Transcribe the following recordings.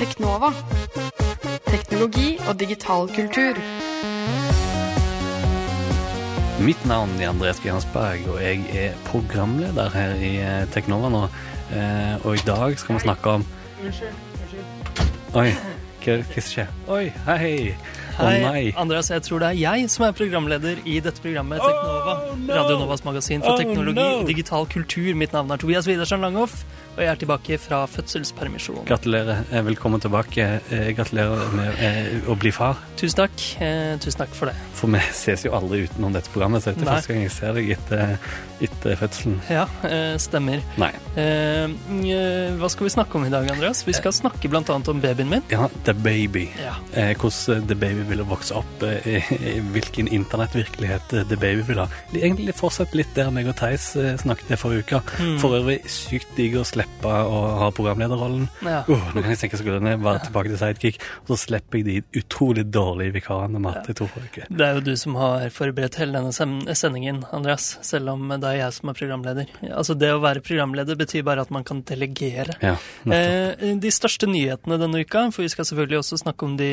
Teknova. Teknologi og digital kultur. Mitt navn er Andreas Bjørnsberg, og jeg er programleder her i eh, Teknova nå. Eh, og i dag skal vi snakke om Unnskyld. Unnskyld. Oi, hva, hva skjer? Oi, hei! Å Hei, nei! Andreas, jeg tror det er jeg som er programleder i dette programmet Teknova. no! Radio Novas magasin for Oh, teknologi no! og digital kultur. Mitt navn er Tobias Widersen Langhoff, og jeg er tilbake fra fødselspermisjon. Gratulerer. Velkommen tilbake. Eh, gratulerer med eh, å bli far. Tusen takk. Eh, tusen takk for det. For vi ses jo aldri utenom dette programmet, så dette er første gang jeg ser deg etter, etter fødselen. Ja, stemmer. Nei. Eh, hva skal vi snakke om i dag, Andreas? Vi skal snakke annet om babyen min. Ja, The Baby. Ja. Hvordan The Baby ville vokse opp, hvilken internettvirkelighet The Baby vil ha. Egentlig fortsatt litt der meg og Theis snakket i forrige uke. Mm. For øvrig sykt digg å slippe å ha programlederrollen. Ja. Uh, nå kan jeg senke skuldrene, bare ja. tilbake til sidekick, og så slipper jeg de utrolig dårlige vikarene vi ja. i to uker. Det er jo du som har forberedt hele denne sendingen, Andreas, selv om det er jeg som er programleder. Altså, det å være programleder betyr bare at man kan delegere. Ja. Eh, de største nyhetene denne uka, for vi skal selvfølgelig også snakke om de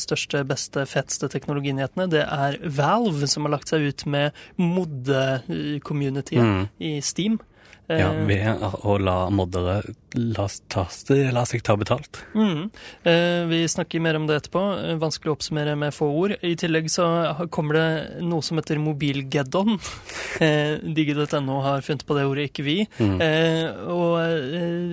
største, beste, feteste teknologinyhetene, det er Valve som har lagt seg ut med modde-communityet Mm. i Steam. Ja, Eh, ved å la moddere la, ta, la seg ta betalt. Mm. Eh, vi snakker mer om det etterpå. Eh, Vanskelig å oppsummere med få ord. I tillegg så kommer det noe som heter mobilgeddon. Eh, Digi.no har funnet på det ordet, ikke vi. Mm. Eh, og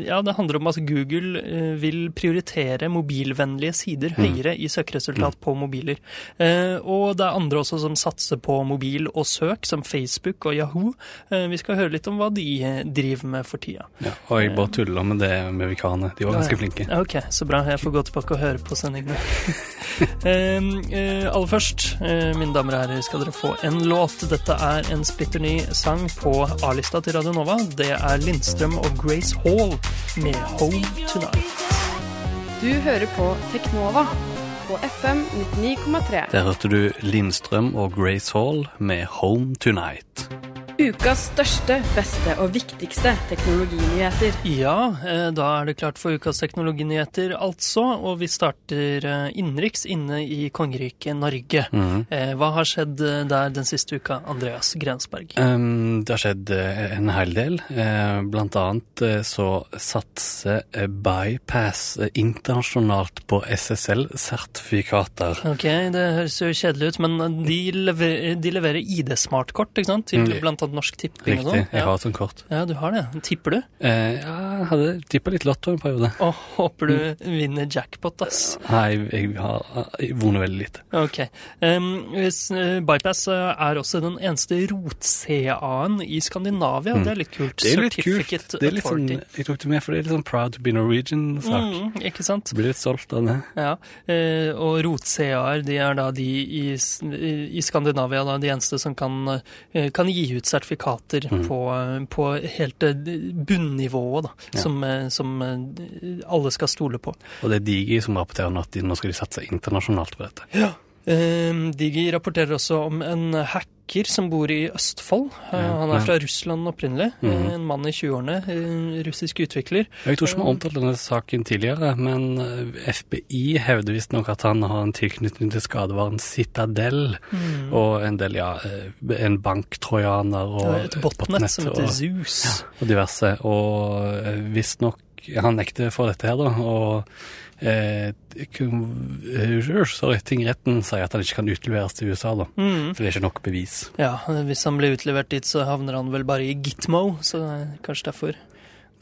ja, det handler om at Google vil prioritere mobilvennlige sider Mm. høyere i søkeresultat på mobiler. Eh, og det er andre også som satser på mobil og søk, som Facebook og Yahoo. Eh, vi skal høre litt om hva de driver med for tida. Ja, og jeg bare tulla med det med vikarene. De var Ja, ganske flinke. Ok, så bra. Jeg får gå tilbake og høre på sendingene. eh, aller først, eh, mine damer og herrer, skal dere få en låt. Dette er en splitter ny sang på A-lista til Radio Nova. Det er Lindstrøm og Grace Hall med Home Tonight. Du hører på Teknova på FM 99,3. Der hørte du Lindstrøm og Grace Hall med Home Tonight. Ukas største, beste og viktigste teknologinyheter. Ja, eh, da er det klart for ukas teknologinyheter, altså. Og vi starter eh, innenriks inne i kongeriket Norge. Mm. Hva har skjedd der den siste uka, Andreas Grensberg? Um, det har skjedd en hel del. Eh, blant annet så satser Bypass internasjonalt på SSL-sertifikater. Ok, det høres jo kjedelig ut, men de leverer, de leverer ID-smartkort, ikke sant? Til Mm. blant annet Norsk Tipping Riktig. sånn. Jeg Ja. har et sånt kort. ja, du har det. Tipper du? Eh, ja, jeg hadde tippa litt Lotto en periode. Å, håper du Mm. vinner jackpot, ass. Nei, jeg har vunnet veldig lite. Ok. Um, Bypass eh, er også den eneste rot-CA-en i Skandinavia. Det er litt kult. Mm. Det er litt kult. Det er litt sånn, jeg tok det med, for det er litt sånn proud to be Norwegian-sak. Mm, ikke sant? Blir litt stolt av det. Ja, eh, og rot-CA-er de er da de i, i Skandinavia da, de eneste som kan, eh, kan gi ut sertifikater Mm. på, på helt eh, bunnivået, da, Ja. som, eh, som eh, alle skal stole på. Og det er Digi som rapporterer nå at nå skal de satse internasjonalt på dette. Eh, Digi rapporterer også om en hacker som bor i Østfold. Eh, Han er fra Russland opprinnelig. Eh, Mhm. En mann i 20-årene. eh, Russisk utvikler. Jeg tror ikke vi har omtalt denne saken tidligere, men eh, FBI hevder visstnok at han har en tilknytning til skadevaren Citadel, Mm. og en del, ja, eh, en banktrojaner og et botnett som heter og, ja, og diverse. Og eh, visstnok Han nekter for dette her, da, og eh, eh, Sorry, tingretten sier at han ikke kan utleveres til USA, da. Mm. For det er ikke nok bevis. Ja, hvis han blir utlevert dit, så havner han vel bare i Gitmo, så kanskje derfor.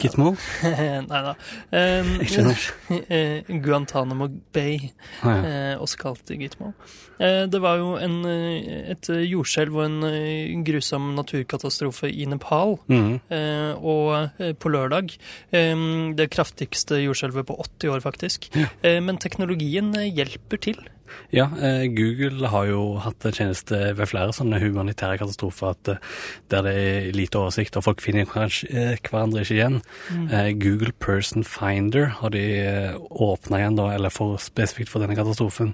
Gitmo? Nei da. Um, Guantánamo Bay, Ah, ja. uh, også kalt Gitmo. Uh, det var jo en, eh, et jordskjelv og en eh, grusom naturkatastrofe i Nepal. Mhm. Uh, og eh, på lørdag um, Det kraftigste jordskjelvet på 80 år, faktisk. Ja. Eh, men teknologien eh, hjelper til. Ja, eh, Google har jo hatt en tjeneste ved flere sånne humanitære katastrofer at eh, der det er lite oversikt og folk finner kanskje, eh, hverandre ikke igjen. Eh, Google Person Finder har de åpna igjen, da, eller for, spesifikt for denne katastrofen.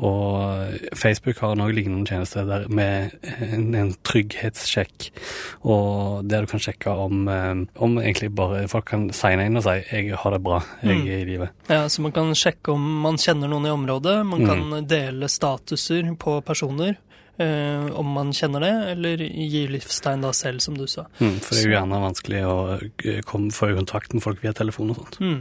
Og eh, Facebook har noe lignende tjeneste der med en, en trygghetssjekk, og der du kan sjekke om, om egentlig bare folk kan signe inn og si 'jeg har det bra, jeg er i livet'. Ja, Så man kan sjekke om man kjenner noen i området. Man Mm. Kan dele statuser på personer, om man kjenner det, eller gir livstegn da selv, som du sa. Mm, for det er jo gjerne vanskelig å eh, komme, få i kontakt med folk via telefon og sånt. Mm.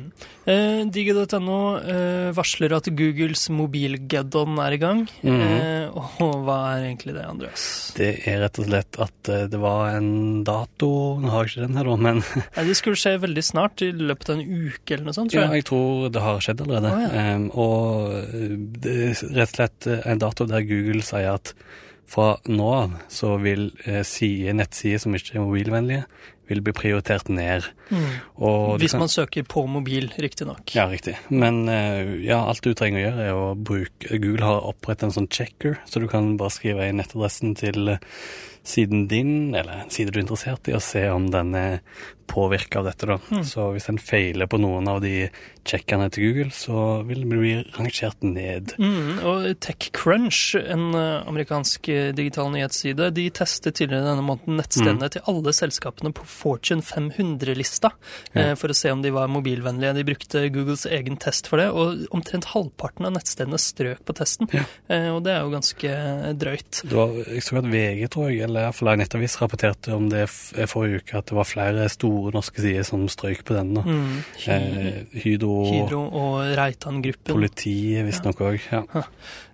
Eh, Digi.no eh, varsler at Googles mobilgeddon er i gang. Mhm. eh, og hva er egentlig det, Andreas? Det er rett og slett at eh, det var en dato Nå har jeg ikke den her, da, men Nei, det skulle skje veldig snart, i løpet av en uke eller noe sånt, tror jeg. ja, jeg. tror det har skjedd allerede. Ah, ja. Og eh, det er rett og slett eh, en dato der Google sier at fra nå av så vil eh, sider, nettsider som ikke er mobilvennlige, vil bli prioritert ned. Mm. Hvis kan- man søker på mobil, riktignok. Ja, riktig. Men eh, ja, alt du trenger å gjøre er å bruke Google har opprettet en sånn checker, så du kan bare skrive inn nettadressen til eh, siden din, eller en side du er interessert i, og se om den er påvirka av dette, da. Så hvis en feiler på noen av de checkene til Google, så vil den bli rangert ned. Mm, og TechCrunch, en eh, amerikansk eh, digital nyhetsside, de testet tidligere denne måneden nettstedene til alle selskapene på Fortune 500-lista eh, Ja. for å se om de var mobilvennlige. De brukte Googles egen test for det, og omtrent halvparten av nettstedene strøk på testen. Ja. Og det er jo ganske drøyt. Var, jeg så at VG, tror jeg, eller iallfall en nettavis rapporterte om det forrige uke, at det var flere store norske sider som strøyk på den. da. Mm. Hy Eh, Hydro, Hydro og Reitan-gruppen. politiet visstnok òg. Ja.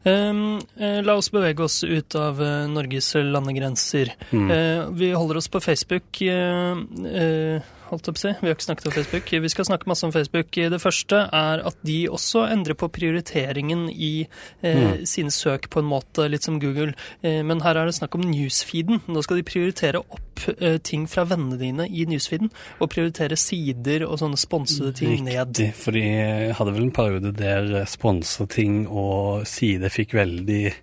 Um, eh, la oss bevege oss ut av eh, Norges landegrenser. Mm. Uh, vi holder oss på Facebook. Uh, eh, holdt jeg på å si. Vi har ikke snakket om Facebook. Vi skal snakke masse om Facebook. Det første er at de også endrer på prioriteringen i eh, Mm. sine søk på en måte, litt som Google. Eh, men her er det snakk om newsfeeden. Nå skal de prioritere opp eh, ting fra vennene dine i newsfeeden, og prioritere sider og sånne sponsede ting ned. Riktig, for de hadde vel en periode der sponsa ting og sider fikk veldig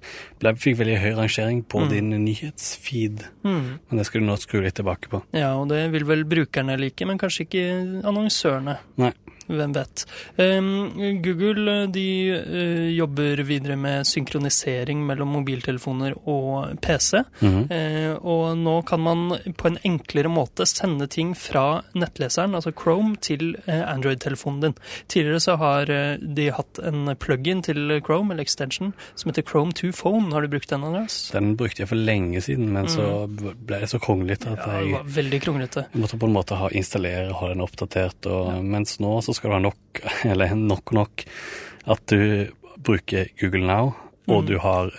ble, fikk veldig høy rangering på Mm. din nyhetsfeed. Mm. Men det skal du nå skru litt tilbake på. Ja, og det vil vel brukerne like, men kanskje ikke annonsørene. Nei. Hvem vet. Google de eh, jobber videre med synkronisering mellom mobiltelefoner og PC. Mm -hmm. og nå kan man på en enklere måte sende ting fra nettleseren, altså Chrome, til eh, Android-telefonen din. Tidligere så har eh, de hatt en plug-in til Chrome, eller extension, som heter Chrome to Phone. Har du brukt den, Andreas? Den brukte jeg for lenge siden, men så ble det så kronglete at Mm. Ja, det jeg var veldig kronglete. måtte på en måte ha installere, ha den oppdatert, og, mens nå så skal du være nok, eller nok og nok, at du bruker Google Now, og Mm. du har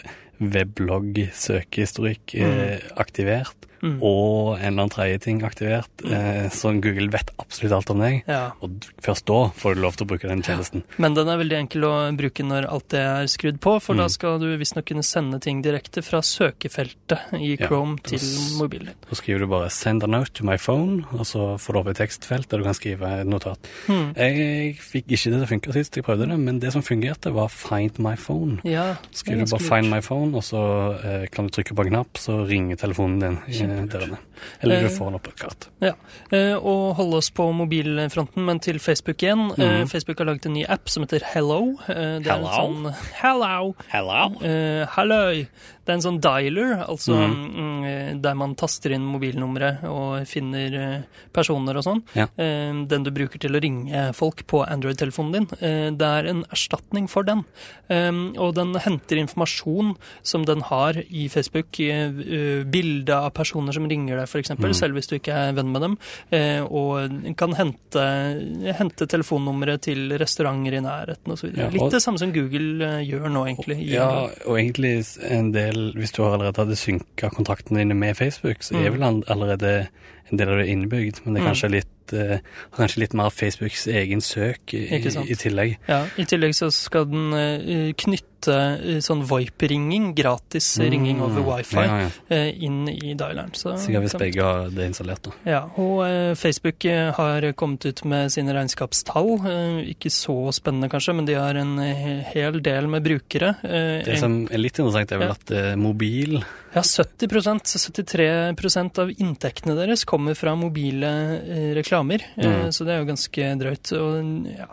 weblogg-søkehistorikk eh, aktivert, Mm. og en eller annen tredje ting aktivert, eh, så Google vet absolutt alt om deg. Ja. Og først da får du lov til å bruke den tjenesten. Men den er veldig enkel å bruke når alt det er skrudd på, for Mm. da skal du visstnok kunne sende ting direkte fra søkefeltet i Chrome ja. til mobilen din. Så skriver du bare 'send a note to my phone', og så får du opp et tekstfelt der du kan skrive et notat. Mm. Jeg fikk ikke det til å funke sist jeg prøvde det, men det som fungerte, var 'find my phone'. Ja, Skriver du bare 'find my phone', og så eh, kan du trykke på en knapp, så ringer telefonen din. Dørene. Eller du Eh, får den opp på et kart. Ja, eh, og holde oss på mobilfronten, men til Facebook igjen. Mhm. Facebook har laget en ny app som heter Hello. Det er en Hello? sånn Hello! Hello? Halløy! Det er en sånn dialer, altså Mhm. mm, eh, der man taster inn mobilnummeret og finner eh, personer og sånn. Ja. Eh, den du bruker til å ringe folk på Android-telefonen din. Det er en erstatning for den. Eh, og den henter informasjon som den har i Facebook. Bilde av personer som ringer deg, f.eks., Mhm. selv hvis du ikke er venn med dem. Og kan hente, hente telefonnummeret til restauranter i nærheten osv. Ja, Litt det samme som Google gjør nå, egentlig. Ja, og egentlig en del Hvis du allerede hadde synka kontraktene dine med Facebook, så er Mm. vel han allerede en del av det innebygd, men det er Mm. kanskje litt eh, kanskje litt mer Facebooks egen søk i, i tillegg. Ja, I tillegg så skal den eh, knytte eh, sånn VoIP-ringing, gratis ringing over wifi, Mm. Ja, ja. eh, inn i dialeren. Så, Sikkert hvis begge har det installert, da. Ja, og eh, Facebook eh, har kommet ut med sine regnskapstall. Ikke så spennende kanskje, men de har en hel del med brukere. Det som er litt interessant, er vel Ja. at mobil Ja, 70% 73% av inntektene deres kommer fra mobile eh, reklamer. Eh, Mm. så det er jo ganske drøyt. Og ja,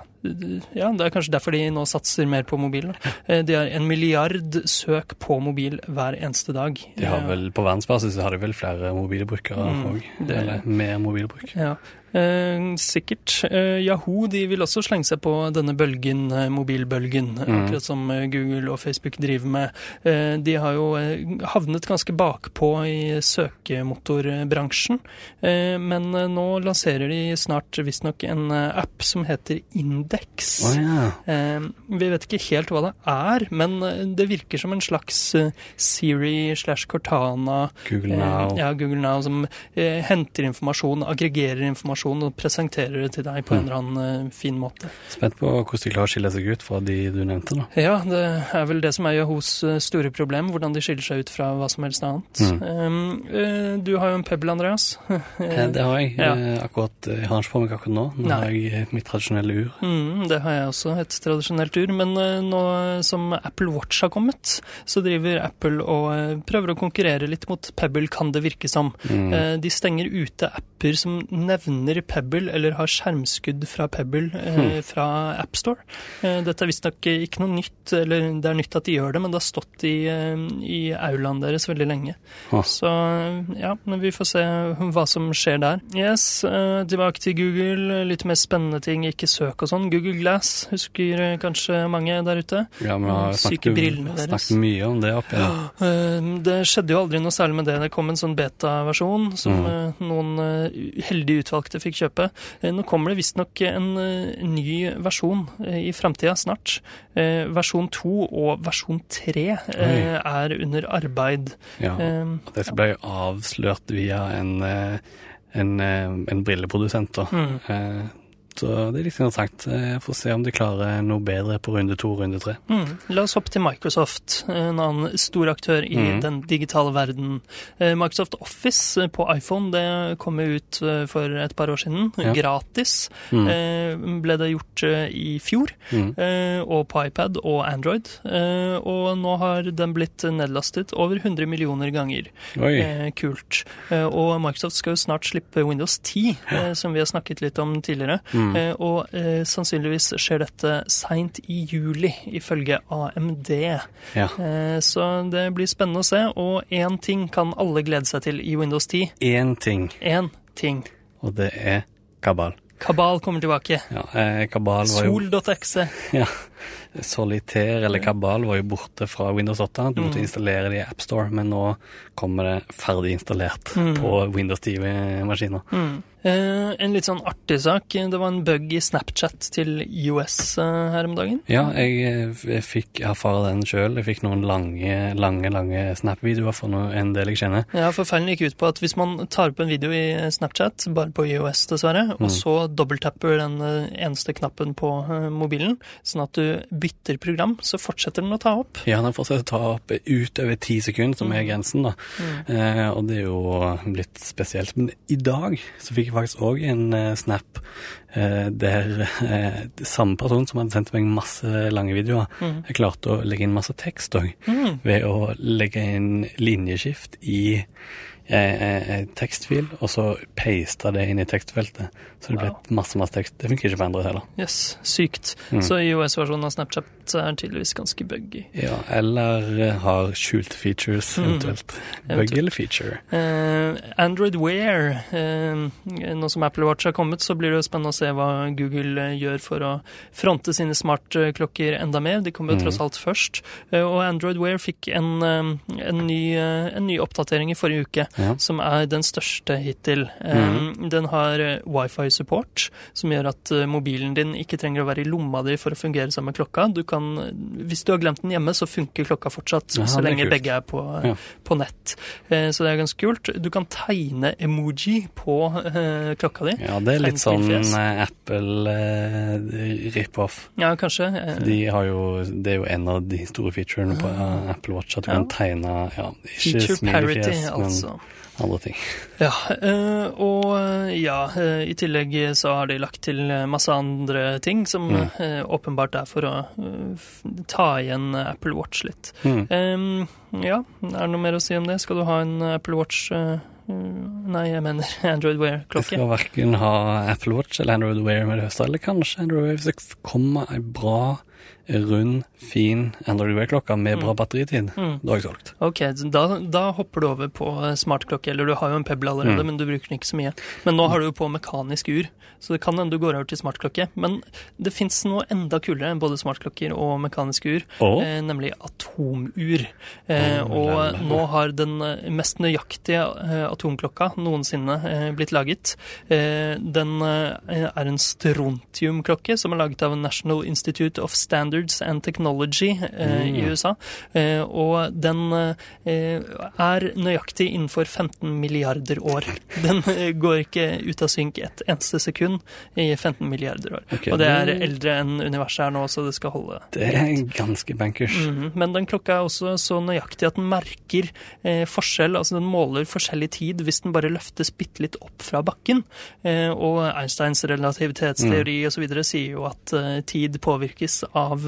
ja, det er kanskje derfor de nå satser mer på mobil. Eh, de har en milliard søk på mobil hver eneste dag. De har vel, På verdensbasis så har de vel flere mobile brukere Mm, òg. det- Eller mer mobilbruk. Ja, eh, sikkert. Eh, Yahoo de vil også slenge seg på denne bølgen, eh, mobilbølgen, Mm. akkurat som eh, Google og Facebook driver med. Eh, de har jo eh, havnet ganske bakpå i søkemotorbransjen, eh, men nå lanserer de snart visstnok en app som heter Index. Oh, yeah. Eh, vi vet ikke helt hva det er, men det virker som en slags Siri slash Cortana Google Now. Ja, Google Now som henter informasjon, aggregerer informasjon og presenterer det til deg på en Mm. eller annen eh, fin måte. Spent på hvordan de klarer å skille seg ut fra de du nevnte, da. Ja, det er vel det som er Yahoos eh, store problem, hvordan de skiller seg ut fra hva som helst annet. Mm. Um, eh, du har jo en Pebble, Andreas. Det har jeg. Ja. Akkurat, jeg har ikke på meg akkurat nå. Nå Nei. har jeg mitt tradisjonelle ur. Mm, det har jeg også, et tradisjonelt ur. Men nå som Apple Watch har kommet, så driver Apple og prøver å konkurrere litt mot Pebble, kan det virke som. Mm. De stenger ute apper som nevner Pebble, eller har skjermskudd fra Pebble eh, fra AppStore. Eh, dette er visstnok ikke noe nytt, eller det er nytt at de gjør det, men det har stått i, eh, i aulaen deres veldig lenge. Ah. Så eh, ja, vi får se hva som skjer der. Yes, eh, tilbake til Google. Litt mer spennende ting, ikke søk og sånn. Google Glass husker eh, kanskje mange der ute. Ja, vi har syke snakket, snakket mye om det opp igjen. Eh, Det skjedde jo aldri noe særlig med det. Det kom en sånn beta-versjon som Mm. eh, noen eh, heldige fikk kjøpe. Eh, Nå kommer det visstnok en eh, ny versjon eh, i framtida snart. Versjon to og versjon tre er under arbeid. Ja. Eh, Og Dette ble avslørt via en, en, en brilleprodusent. da. Mm. Eh, Så det er litt interessant. Jeg Får se om de klarer noe bedre på runde to og runde tre. Mm. La oss hoppe til Microsoft, en annen stor aktør i mm. den digitale verden. Eh, Microsoft Office eh, på iPhone det kom ut eh, for et par år siden. Ja. Gratis Mm. eh, ble det gjort eh, i fjor. Mm. eh, Og på iPad og Android. Eh, Og nå har den blitt nedlastet over 100 millioner ganger. Oi. Eh, kult. Eh, Og Microsoft skal jo snart slippe Windows 10, eh, som vi har snakket litt om tidligere. Mm. Eh, Og eh, sannsynligvis skjer dette seint i juli, ifølge AMD. Ja. Eh, Så det blir spennende å se. Og én ting kan alle glede seg til i Windows 10. Én ting, Én ting. og det er kabal. Kabal kommer tilbake. Ja, eh, kabal var jo Sol.exe. ja, Solitaire eller kabal var jo borte fra Windows 8. Du måtte Mm. installere det i AppStore, men nå kommer det ferdig installert Mm. på Windows 10-maskiner. Mm. Eh, en litt sånn artig sak. Det var en bug i Snapchat til IOS eh, her om dagen. Ja, jeg, jeg fikk erfare den sjøl. Jeg fikk noen lange, lange lange Snap-videoer noe- en del jeg kjenner. Ja, for Feilen gikk ut på at hvis man tar opp en video i Snapchat, bare på IOS dessverre, og Mm. så dobbelttapper den eh, eneste knappen på eh, mobilen, sånn at du bytter program, så fortsetter den å ta opp. Ja, den fortsetter å ta opp utover ti sekunder, som er grensen, da. Eh, og det er jo blitt spesielt. Men i dag så fikk jeg faktisk òg en eh, snap eh, der eh, samme person som hadde sendt meg masse lange videoer, Mm. jeg klarte å legge inn masse tekst òg, Mm. ved å legge inn linjeskift i tekstfil, og så paste det inn i tekstfeltet. Så det ble Wow. masse, masse tekst. Det funker ikke på Android heller. Yes, sykt. Mm. Så IOS-versjonen av Snapchat er den tydeligvis ganske buggy. Ja, eller eh, har skjulte features, Mm. eventuelt. Bug Eventuelt. eller feature. Uh, Android Wear. Uh, nå som Apple Watch har kommet, så blir det jo spennende å se hva Google gjør for å fronte sine smartklokker enda mer. De kommer jo mm. tross alt først. Uh, og Android Wear fikk en, en, ny, en ny oppdatering i forrige uke, Ja. som er den største hittil. Mm. Den har eh, wifi support, som gjør at mobilen din ikke trenger å være i lomma di for å fungere sammen med klokka. Du kan kan Hvis du har glemt den hjemme, så funker klokka fortsatt, Ja, så lenge begge er på, Ja. på nett. Eh, så det er ganske kult. Du kan tegne emoji på eh, klokka di. Ja, det er litt sånn eh, Apple eh, rip-off. Ja, kanskje. Eh, De har jo, det er jo en av de store featurene på eh, Apple Watch, at du Ja. kan tegne ja, ikke Feature parity, men altså. Andre ting. Ja, eh, og eh, ja, eh, i tillegg så har de lagt til masse andre ting som Mm. åpenbart er for å ta igjen Apple Watch litt. Mm. Ja, er det noe mer å si om det? Skal du ha en Apple Watch mm, Nei, jeg mener Android Wear-klokke. skal verken ha Apple Watch eller Android Wear med det første, eller kanskje Android Wear hvis det kommer ei bra, rund, fin Android Wear-klokke med bra batteritid. Mm. Da har jeg solgt. Ok, da, da hopper du over på eh, smartklokke, eller du har jo en Pebble allerede, Mm. men du bruker den ikke så mye. Men nå har du jo på mekanisk ur, så det kan hende du går over til smartklokke. Men det fins noe enda kulere enn både smartklokker og mekaniske ur, oh. eh, nemlig atomur. Eh, Oh, og nå har den eh, mest nøyaktige eh, atomklokka noensinne blitt laget. Den er en strontiumklokke som er laget av National Institute of Standards and Technology eh, i Mm. USA. Eh, og den eh, er nøyaktig innenfor 15 milliarder år. Den går ikke ut av synk et eneste sekund i 15 milliarder år. Okay, og det er eldre enn universet er nå, så det skal holde. det er ganske bankers. Mhm, Men den klokka er også så nøyaktig at den merker eh, forskjell. Altså den måler forskjellig tid hvis den bare løftes bitte litt opp fra bakken. Eh, og Einsteins relativitetsteori mm. osv. sier jo at eh, tid påvirkes av,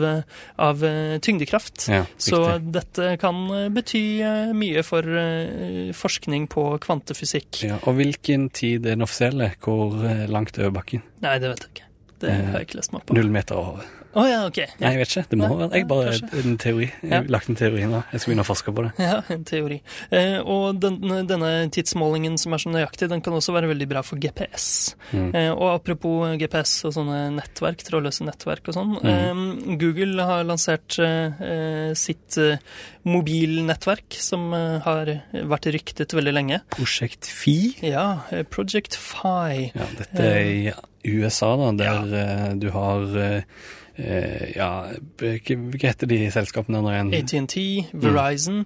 av eh, tyngdekraft. Ja, Så dette kan eh, bety eh, mye for forskning på kvantefysikk. Ja, og hvilken tid er den offisielle? Hvor langt over bakken? Nei, det vet jeg ikke. Det har jeg ikke lest meg på. Null meter over. Å ja, ok. Nei, jeg vet ikke. Det må Nei, være Jeg bare kanskje. en teori. Jeg Ja. har lagt en teori nå. Jeg skal begynne å forske på det. Ja, en teori. Eh, og den, denne tidsmålingen som er så nøyaktig, den kan også være veldig bra for GPS. Mm. Eh, og apropos GPS og sånne nettverk, trådløse nettverk og sånn. Mm. Eh, Google har lansert eh, sitt eh, mobilnettverk, som eh, har vært ryktet veldig lenge. Prosjekt Fi. Ja, Project Fi. Ja, dette er USA, da, der eh, du har eh, eh, Ja, hva heter de selskapene nå igjen? ATNT, Verizon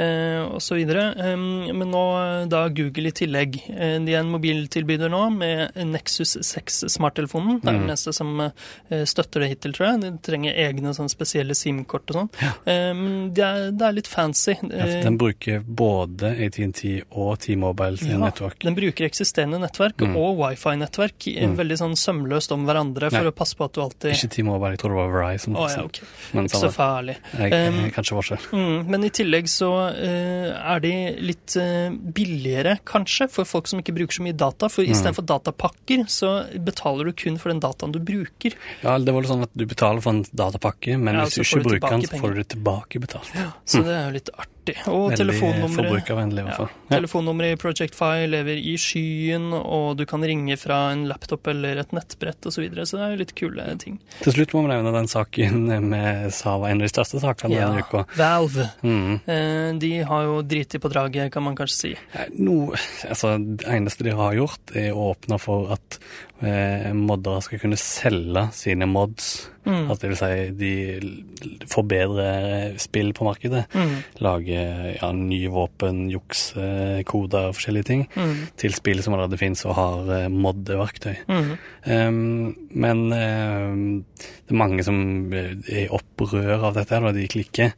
eh, osv. Men nå eh, da Google i tillegg. Eh, de er en mobiltilbyder nå med Nexus 6-smarttelefonen. Det er den Mm. neste som eh, støtter det hittil, tror jeg. De trenger egne sånn spesielle SIM-kort og sånn. Eh, men det, er, det er litt fancy. Ja, Eh, den bruker både ATNT og T-Mobile sin Ja, nettverk. Den bruker eksisterende nettverk Mm. og wifi-nettverk eh, Mm. veldig sånn sømløst om hverandre for Nei. å passe på at du alltid Ikke Team Mobile, jeg tror det var Verizon. Oh, ja, så- ok. Men Ikke så farlig. Jeg, jeg, kanskje forskjell. Mm, men i tillegg så uh, er de litt uh, billigere, kanskje, for folk som ikke bruker så mye data. For Mm. istedenfor datapakker, så betaler du kun for den dataen du bruker. Ja, det var litt sånn at du betaler for en datapakke, men Ja, hvis du ikke bruker den, så får du det tilbake betalt. Så det er jo litt artig. Og Veldig telefonnummeret ja. Telefonnummeret i Project Fi lever i skyen, og du kan ringe fra en laptop eller et nettbrett osv. Så, videre, så det er litt kule ting. Til slutt må vi nevne den saken med Sava, en av de største sakene Ja, denne uka. Valve. Mm. Eh, de har jo driti på draget, kan man kanskje si. No, altså, det eneste de har gjort, er å åpne for at eh, moddere skal kunne selge sine mods. Mm. Altså, det vil si, de forbedrer spill på markedet. Mm. Lager ja, nye våpen, juks, eh, koder og forskjellige ting. Mm. Til spill som allerede finnes og har eh, moddeverktøy. Mm. Um, men um, det er mange som eh, er i opprør av dette, og de klikker.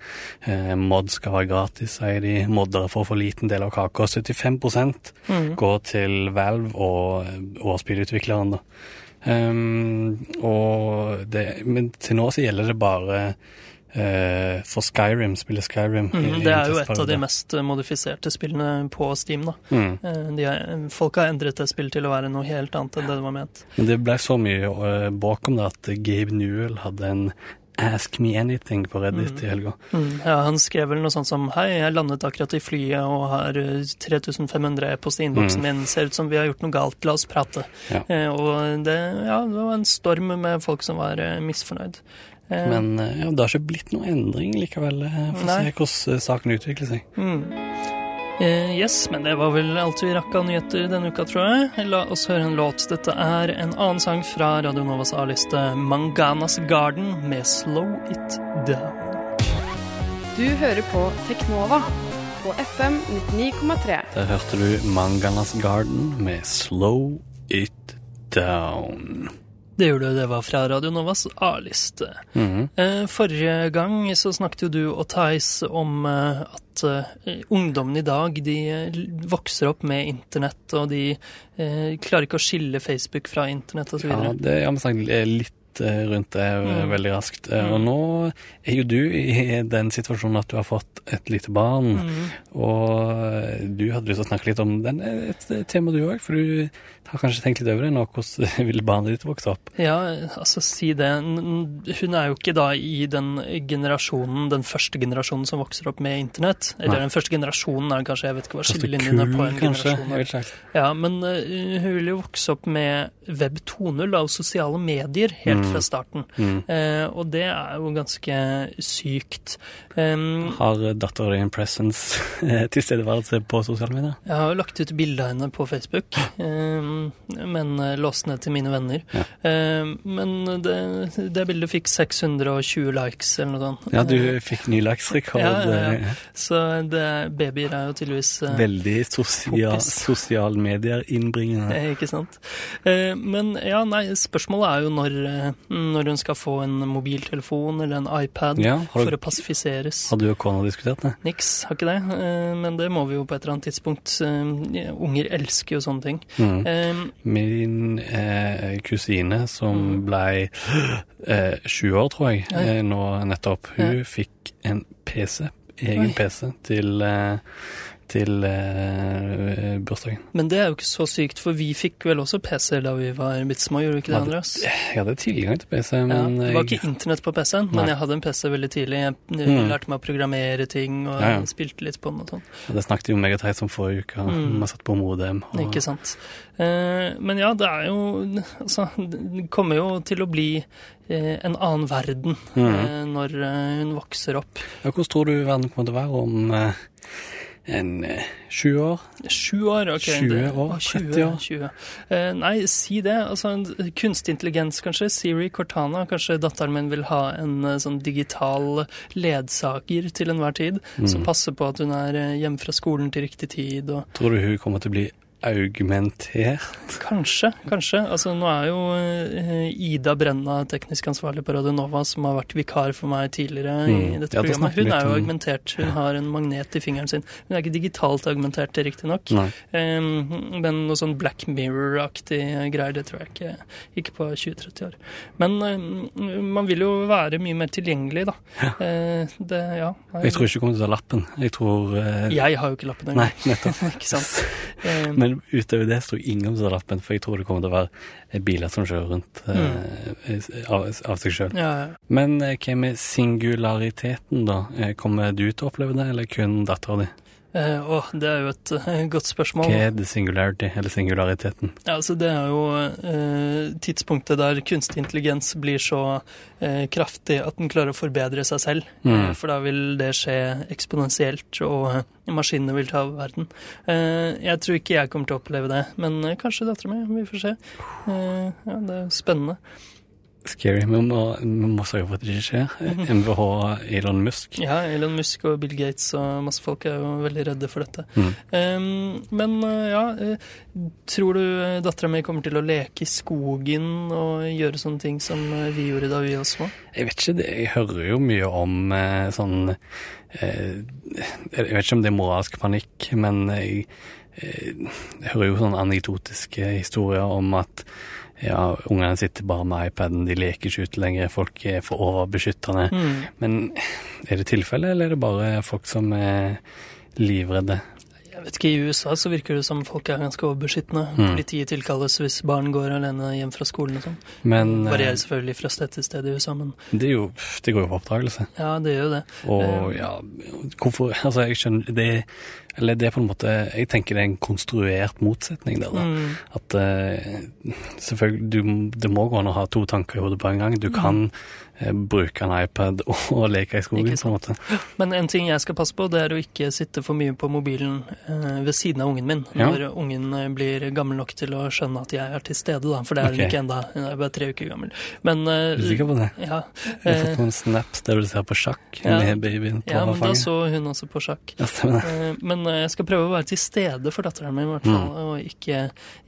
Uh, mod skal være gratis, sier de. Moddere får for liten del av kaka. 75 Mm. går til Valve og, og spillutvikleren, da. Um, og det, men til nå så gjelder det bare uh, for Skyrim, spillet Skyrim. Mm, det er jo et av de mest modifiserte spillene på Steam. da. Mm. De er, folk har endret det spillet til å være noe helt annet enn det det var ment. Men det ble så mye uh, bråk om det at Gabe Newell hadde en Ask Me Anything på Reddit Mm. i helga. Mm. Ja, han skrev vel noe sånt som Hei, jeg landet akkurat i flyet og har eh, 3500 e-post i innboksen Mm. min. Ser ut som vi har gjort noe galt. La oss prate. Ja. Eh, og det, ja, det var en storm med folk som var eh, misfornøyd. Eh, Men eh, ja, det har ikke blitt noe endring likevel. eh, Får se hvordan eh, saken utvikler seg. mm. Eh, yes, men det var vel alt vi rakk av nyheter denne uka, tror jeg. La oss høre en låt. Dette er en annen sang fra Radio Novas A-liste, Manganas Garden, med Slow It Down. Du hører på Teknova på FM 99,3. Der hørte du Manganas Garden med Slow It Down. Det gjorde du, det var fra Radio Novas A-liste. Mhm. Eh, Forrige gang så snakket jo du og Theis om eh, at eh, ungdommen i dag de vokser opp med internett, og de eh, klarer ikke å skille Facebook fra internett osv. Ja, det har vi snakket litt eh, rundt det eh, Mm. veldig raskt. Mm. Og nå er jo du i den situasjonen at du har fått et lite barn, Mm. og eh, du hadde lyst til å snakke litt om den, eh, et tema du òg, for du har kanskje tenkt litt over det nå. Hvordan vil barnet ditt vokse opp? Ja, altså si det. Hun er jo ikke da i den generasjonen, den første generasjonen som vokser opp med internett. Eller Nei. den første generasjonen er kanskje, jeg vet ikke hva skillelinjene på en kanskje? generasjon. Er. Ja, men eh, hun vil jo vokse opp med web 2.0 av sosiale medier helt fra starten. Mm. Eh, og det er jo ganske sykt. Um, Har dattera di en presence, eh, tilstedeværelse på sosiale medier? jeg har jo lagt ut bilde av henne på Facebook, um, men eh, låst ned til mine venner. Ja. Um, men det, det bildet fikk 620 likes eller noe sånt. Ja, du fikk ny laksrekord. Ja, ja, ja. Så det, babyer er jo tydeligvis uh, Veldig sosial, Poppis. sosial medier innbringende. Eh, Ikke sant. Uh, Men ja, nei, spørsmålet er jo når, når hun skal få en mobiltelefon eller en iPad Ja, du, for å pasifiseres. har du og kona diskutert det? Niks, har ikke det. Eh, Men det må vi jo på et eller annet tidspunkt. Eh, Unger elsker jo sånne ting. Mm. Um, Min eh, kusine, som Mm. ble eh, sju år, tror jeg, Ja, ja. nå nettopp, hun fikk en PC, egen Oi. PC, til, eh, til eh, bursdagen. Men det er jo ikke så sykt, for vi fikk vel også PC da vi var bitte små, gjorde vi ikke det, Andreas? Jeg hadde tilgang til PC, Ja, det var ikke internett på PC-en, men jeg hadde en PC veldig tidlig. Jeg, Mm. lærte meg å programmere ting, og Ja, ja. spilte litt på den og sånn. det snakket jo meg og Theis om forrige uke. Mm. man satt på modem. Og, Ikke sant. Eh, men ja, det er jo Altså, det kommer jo til å bli eh, en annen verden Mm. eh, når eh, hun vokser opp. Ja, hvordan tror du verden kommer til å være om en eh, sju år? Sju år, ok. 20 år, 30 år. 20. Eh, nei, si det. Altså, en kunstig intelligens, kanskje. Siri Cortana. Kanskje datteren min vil ha en eh, sånn digital ledsager til enhver tid, Mm. som passer på at hun er hjemme fra skolen til riktig tid. og Tror du hun kommer til å bli augmentert? Kanskje, kanskje. Altså, nå er jo eh, Ida Brenna teknisk ansvarlig på Radio Nova, som har vært vikar for meg tidligere Mm. i dette Ja, programmet. Hun er jo augmentert. Hun har en magnet i fingeren sin. Hun er ikke digitalt augmentert, riktignok. Um, men noe sånn Black Mirror-aktig greier, det tror jeg ikke. Ikke på 20-30 år. Men um, man vil jo være mye mer tilgjengelig, da. Eh, det, ja. Jeg tror ikke du kommer til å ta lappen. Jeg tror uh... Jeg har jo ikke lappen Nei, nettopp. ikke sant. Um, Men utover det sto ingen om lappen, for jeg tror det kommer til å være biler som kjører rundt eh, av, av seg sjøl. ja, ja. Men eh, hva med singulariteten, da? Eh, Kommer du til å oppleve det, eller kun dattera di? Eh, åh, det er jo et eh, godt spørsmål. Hva er det singularity, eller singulariteten? Ja, altså Det er jo eh, tidspunktet der kunstig intelligens blir så eh, kraftig at den klarer å forbedre seg selv. Mm. Eh, for da vil det skje eksponentielt, og eh, maskinene vil ta over verden. Eh, jeg tror ikke jeg kommer til å oppleve det, men eh, kanskje dattera mi. Vi får se. Eh, ja, det er jo spennende. Scary. Må, vi må sørge for at det ikke skjer. Eh, MVH Elon Musk. Ja, Elon Musk og Bill Gates og masse folk er jo veldig redde for dette. Mm. Um, men eh, ja, eh, tror du dattera mi kommer til å leke i skogen og gjøre sånne ting som eh, vi gjorde da vi var små? Jeg vet ikke, det, jeg hører jo mye om eh, sånn eh, Jeg vet ikke om det er moralsk panikk, men jeg, eh, jeg hører jo sånne anekdotiske historier om at ja, ungene sitter bare med iPaden, de leker ikke ute lenger, folk er for overbeskyttende. Mm. Men er det tilfelle, eller er det bare folk som er livredde? Jeg vet ikke, I USA så virker det som folk er ganske overbeskyttende. Mm. Politiet tilkalles hvis barn går alene hjem fra skolen og sånn. Men eh, Varierer selvfølgelig fra sted til sted i USA, men det, jo, det går jo på oppdragelse. ja, det gjør jo det. Og ja, hvorfor Altså, jeg skjønner Det Eller det er på en måte Jeg tenker det er en konstruert motsetning der, da. Mm. At uh, selvfølgelig du, Det må gå an å ha to tanker i hodet på en gang. Du kan eh, bruke en iPad og leke i skogen. På en måte. Men en ting jeg skal passe på, det er å ikke sitte for mye på mobilen eh, ved siden av ungen min. Ja. Når ungen eh, blir gammel nok til å skjønne at jeg er til stede, da. For det er Ok. hun ikke ennå. Hun er bare tre uker gammel. Men eh, Er du sikker på det? Ja. Jeg har eh, fått noen snaps der du ser på sjakk Ja. med babyen på ja, men da så hun også på sjakk. Ja. Eh, Men eh, jeg skal prøve å være til stede for datteren min, i hvert fall. Mm. Og ikke,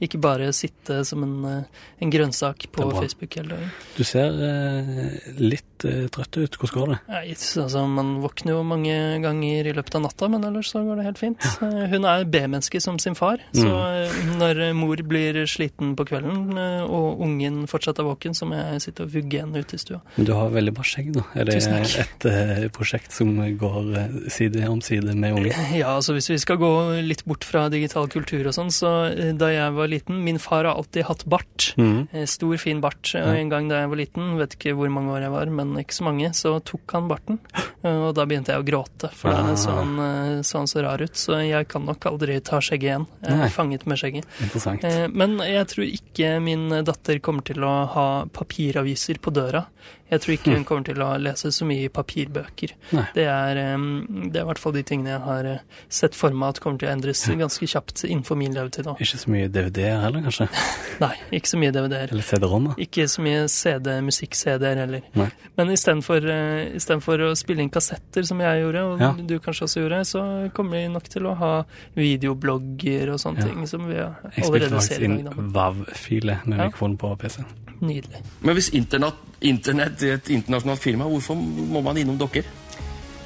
ikke bare sitte som en, eh, en grønnsak på. Facebook hele dagen. Du ser eh, litt eh, trøtt ut. Hvordan går det? Ja, altså, man våkner jo mange ganger i løpet av natta, men ellers så går det helt fint. Ja. Hun er B-menneske som sin far, så Mm. eh, når mor blir sliten på kvelden, eh, og ungen fortsatt er våken, så må jeg sitte og vugge henne ute i stua. Men du har veldig bra skjegg, da. Er det et eh, prosjekt som går eh, side om side med ungen? Ja, altså hvis vi skal gå litt bort fra digital kultur og sånn, så eh, da jeg var liten Min far har alltid hatt bart. Eh, Stor, fin bart. Og en gang da jeg var liten, vet ikke hvor mange år jeg var, men ikke så mange, så tok han barten. Eh, Og da begynte jeg å gråte, for Ah. så han, eh, så han så rar ut. Så jeg kan nok aldri ta skjegget igjen. Jeg Nei. er fanget med skjegget. Interessant. Eh, Men jeg tror ikke min datter kommer til å ha papiraviser på døra. Jeg tror ikke hun kommer til å lese så mye papirbøker. Det er, eh, det er i hvert fall de tingene jeg har eh, sett for meg at kommer til å endres ganske kjapt innenfor min levetid Også. Ikke så mye DVD-er heller, kanskje? Nei, ikke så mye DVD-er. Eller CD-rommer? Ikke så mye CD, musikk-CD-er heller. Nei. Men istedenfor uh, for å spille inn kassetter, som jeg gjorde, og Ja. du kanskje også gjorde, så kommer vi nok til å ha videoblogger og sånne Ja. ting som vi Jeg spilte allerede ser i inn faktisk inn WAV-filer med Ja. mikrofonen på PC-en. Nydelig. Men hvis internett, internett er et internasjonalt firma, hvorfor må man innom dere?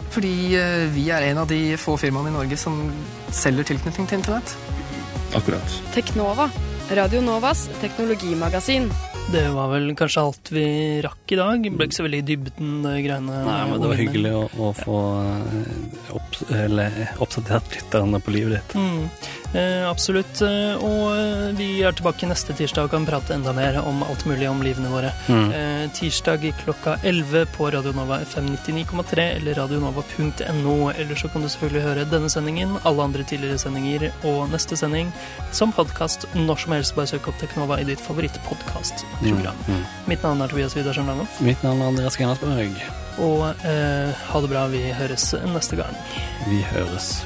Fordi eh, vi er en av de få firmaene i Norge som selger tilknytning til internett. Akkurat. Teknova. Radio Novas teknologimagasin. Det var vel kanskje alt vi rakk i dag. Ble ikke så veldig i dybden, det greiene. Nei, men det var hyggelig å, å få eh, opps eller, oppdatert litt på livet ditt. Mm, eh, absolutt. Eh, og eh, vi er tilbake neste tirsdag og kan prate enda mer om alt mulig om livene våre. Mm. Eh, tirsdag klokka 11 på Radionova FM 99,3 eller radionova.no. Eller så kan du selvfølgelig høre denne sendingen, alle andre tidligere sendinger og neste sending som podkast når som helst. Bare søk opp Teknova i ditt favorittpodkastprogram. Mm. Mitt navn er Tobias Widersen Langhoff, Mitt navn er Andreas Grenasberg. og eh, ha det bra. Vi høres neste gang. Vi høres.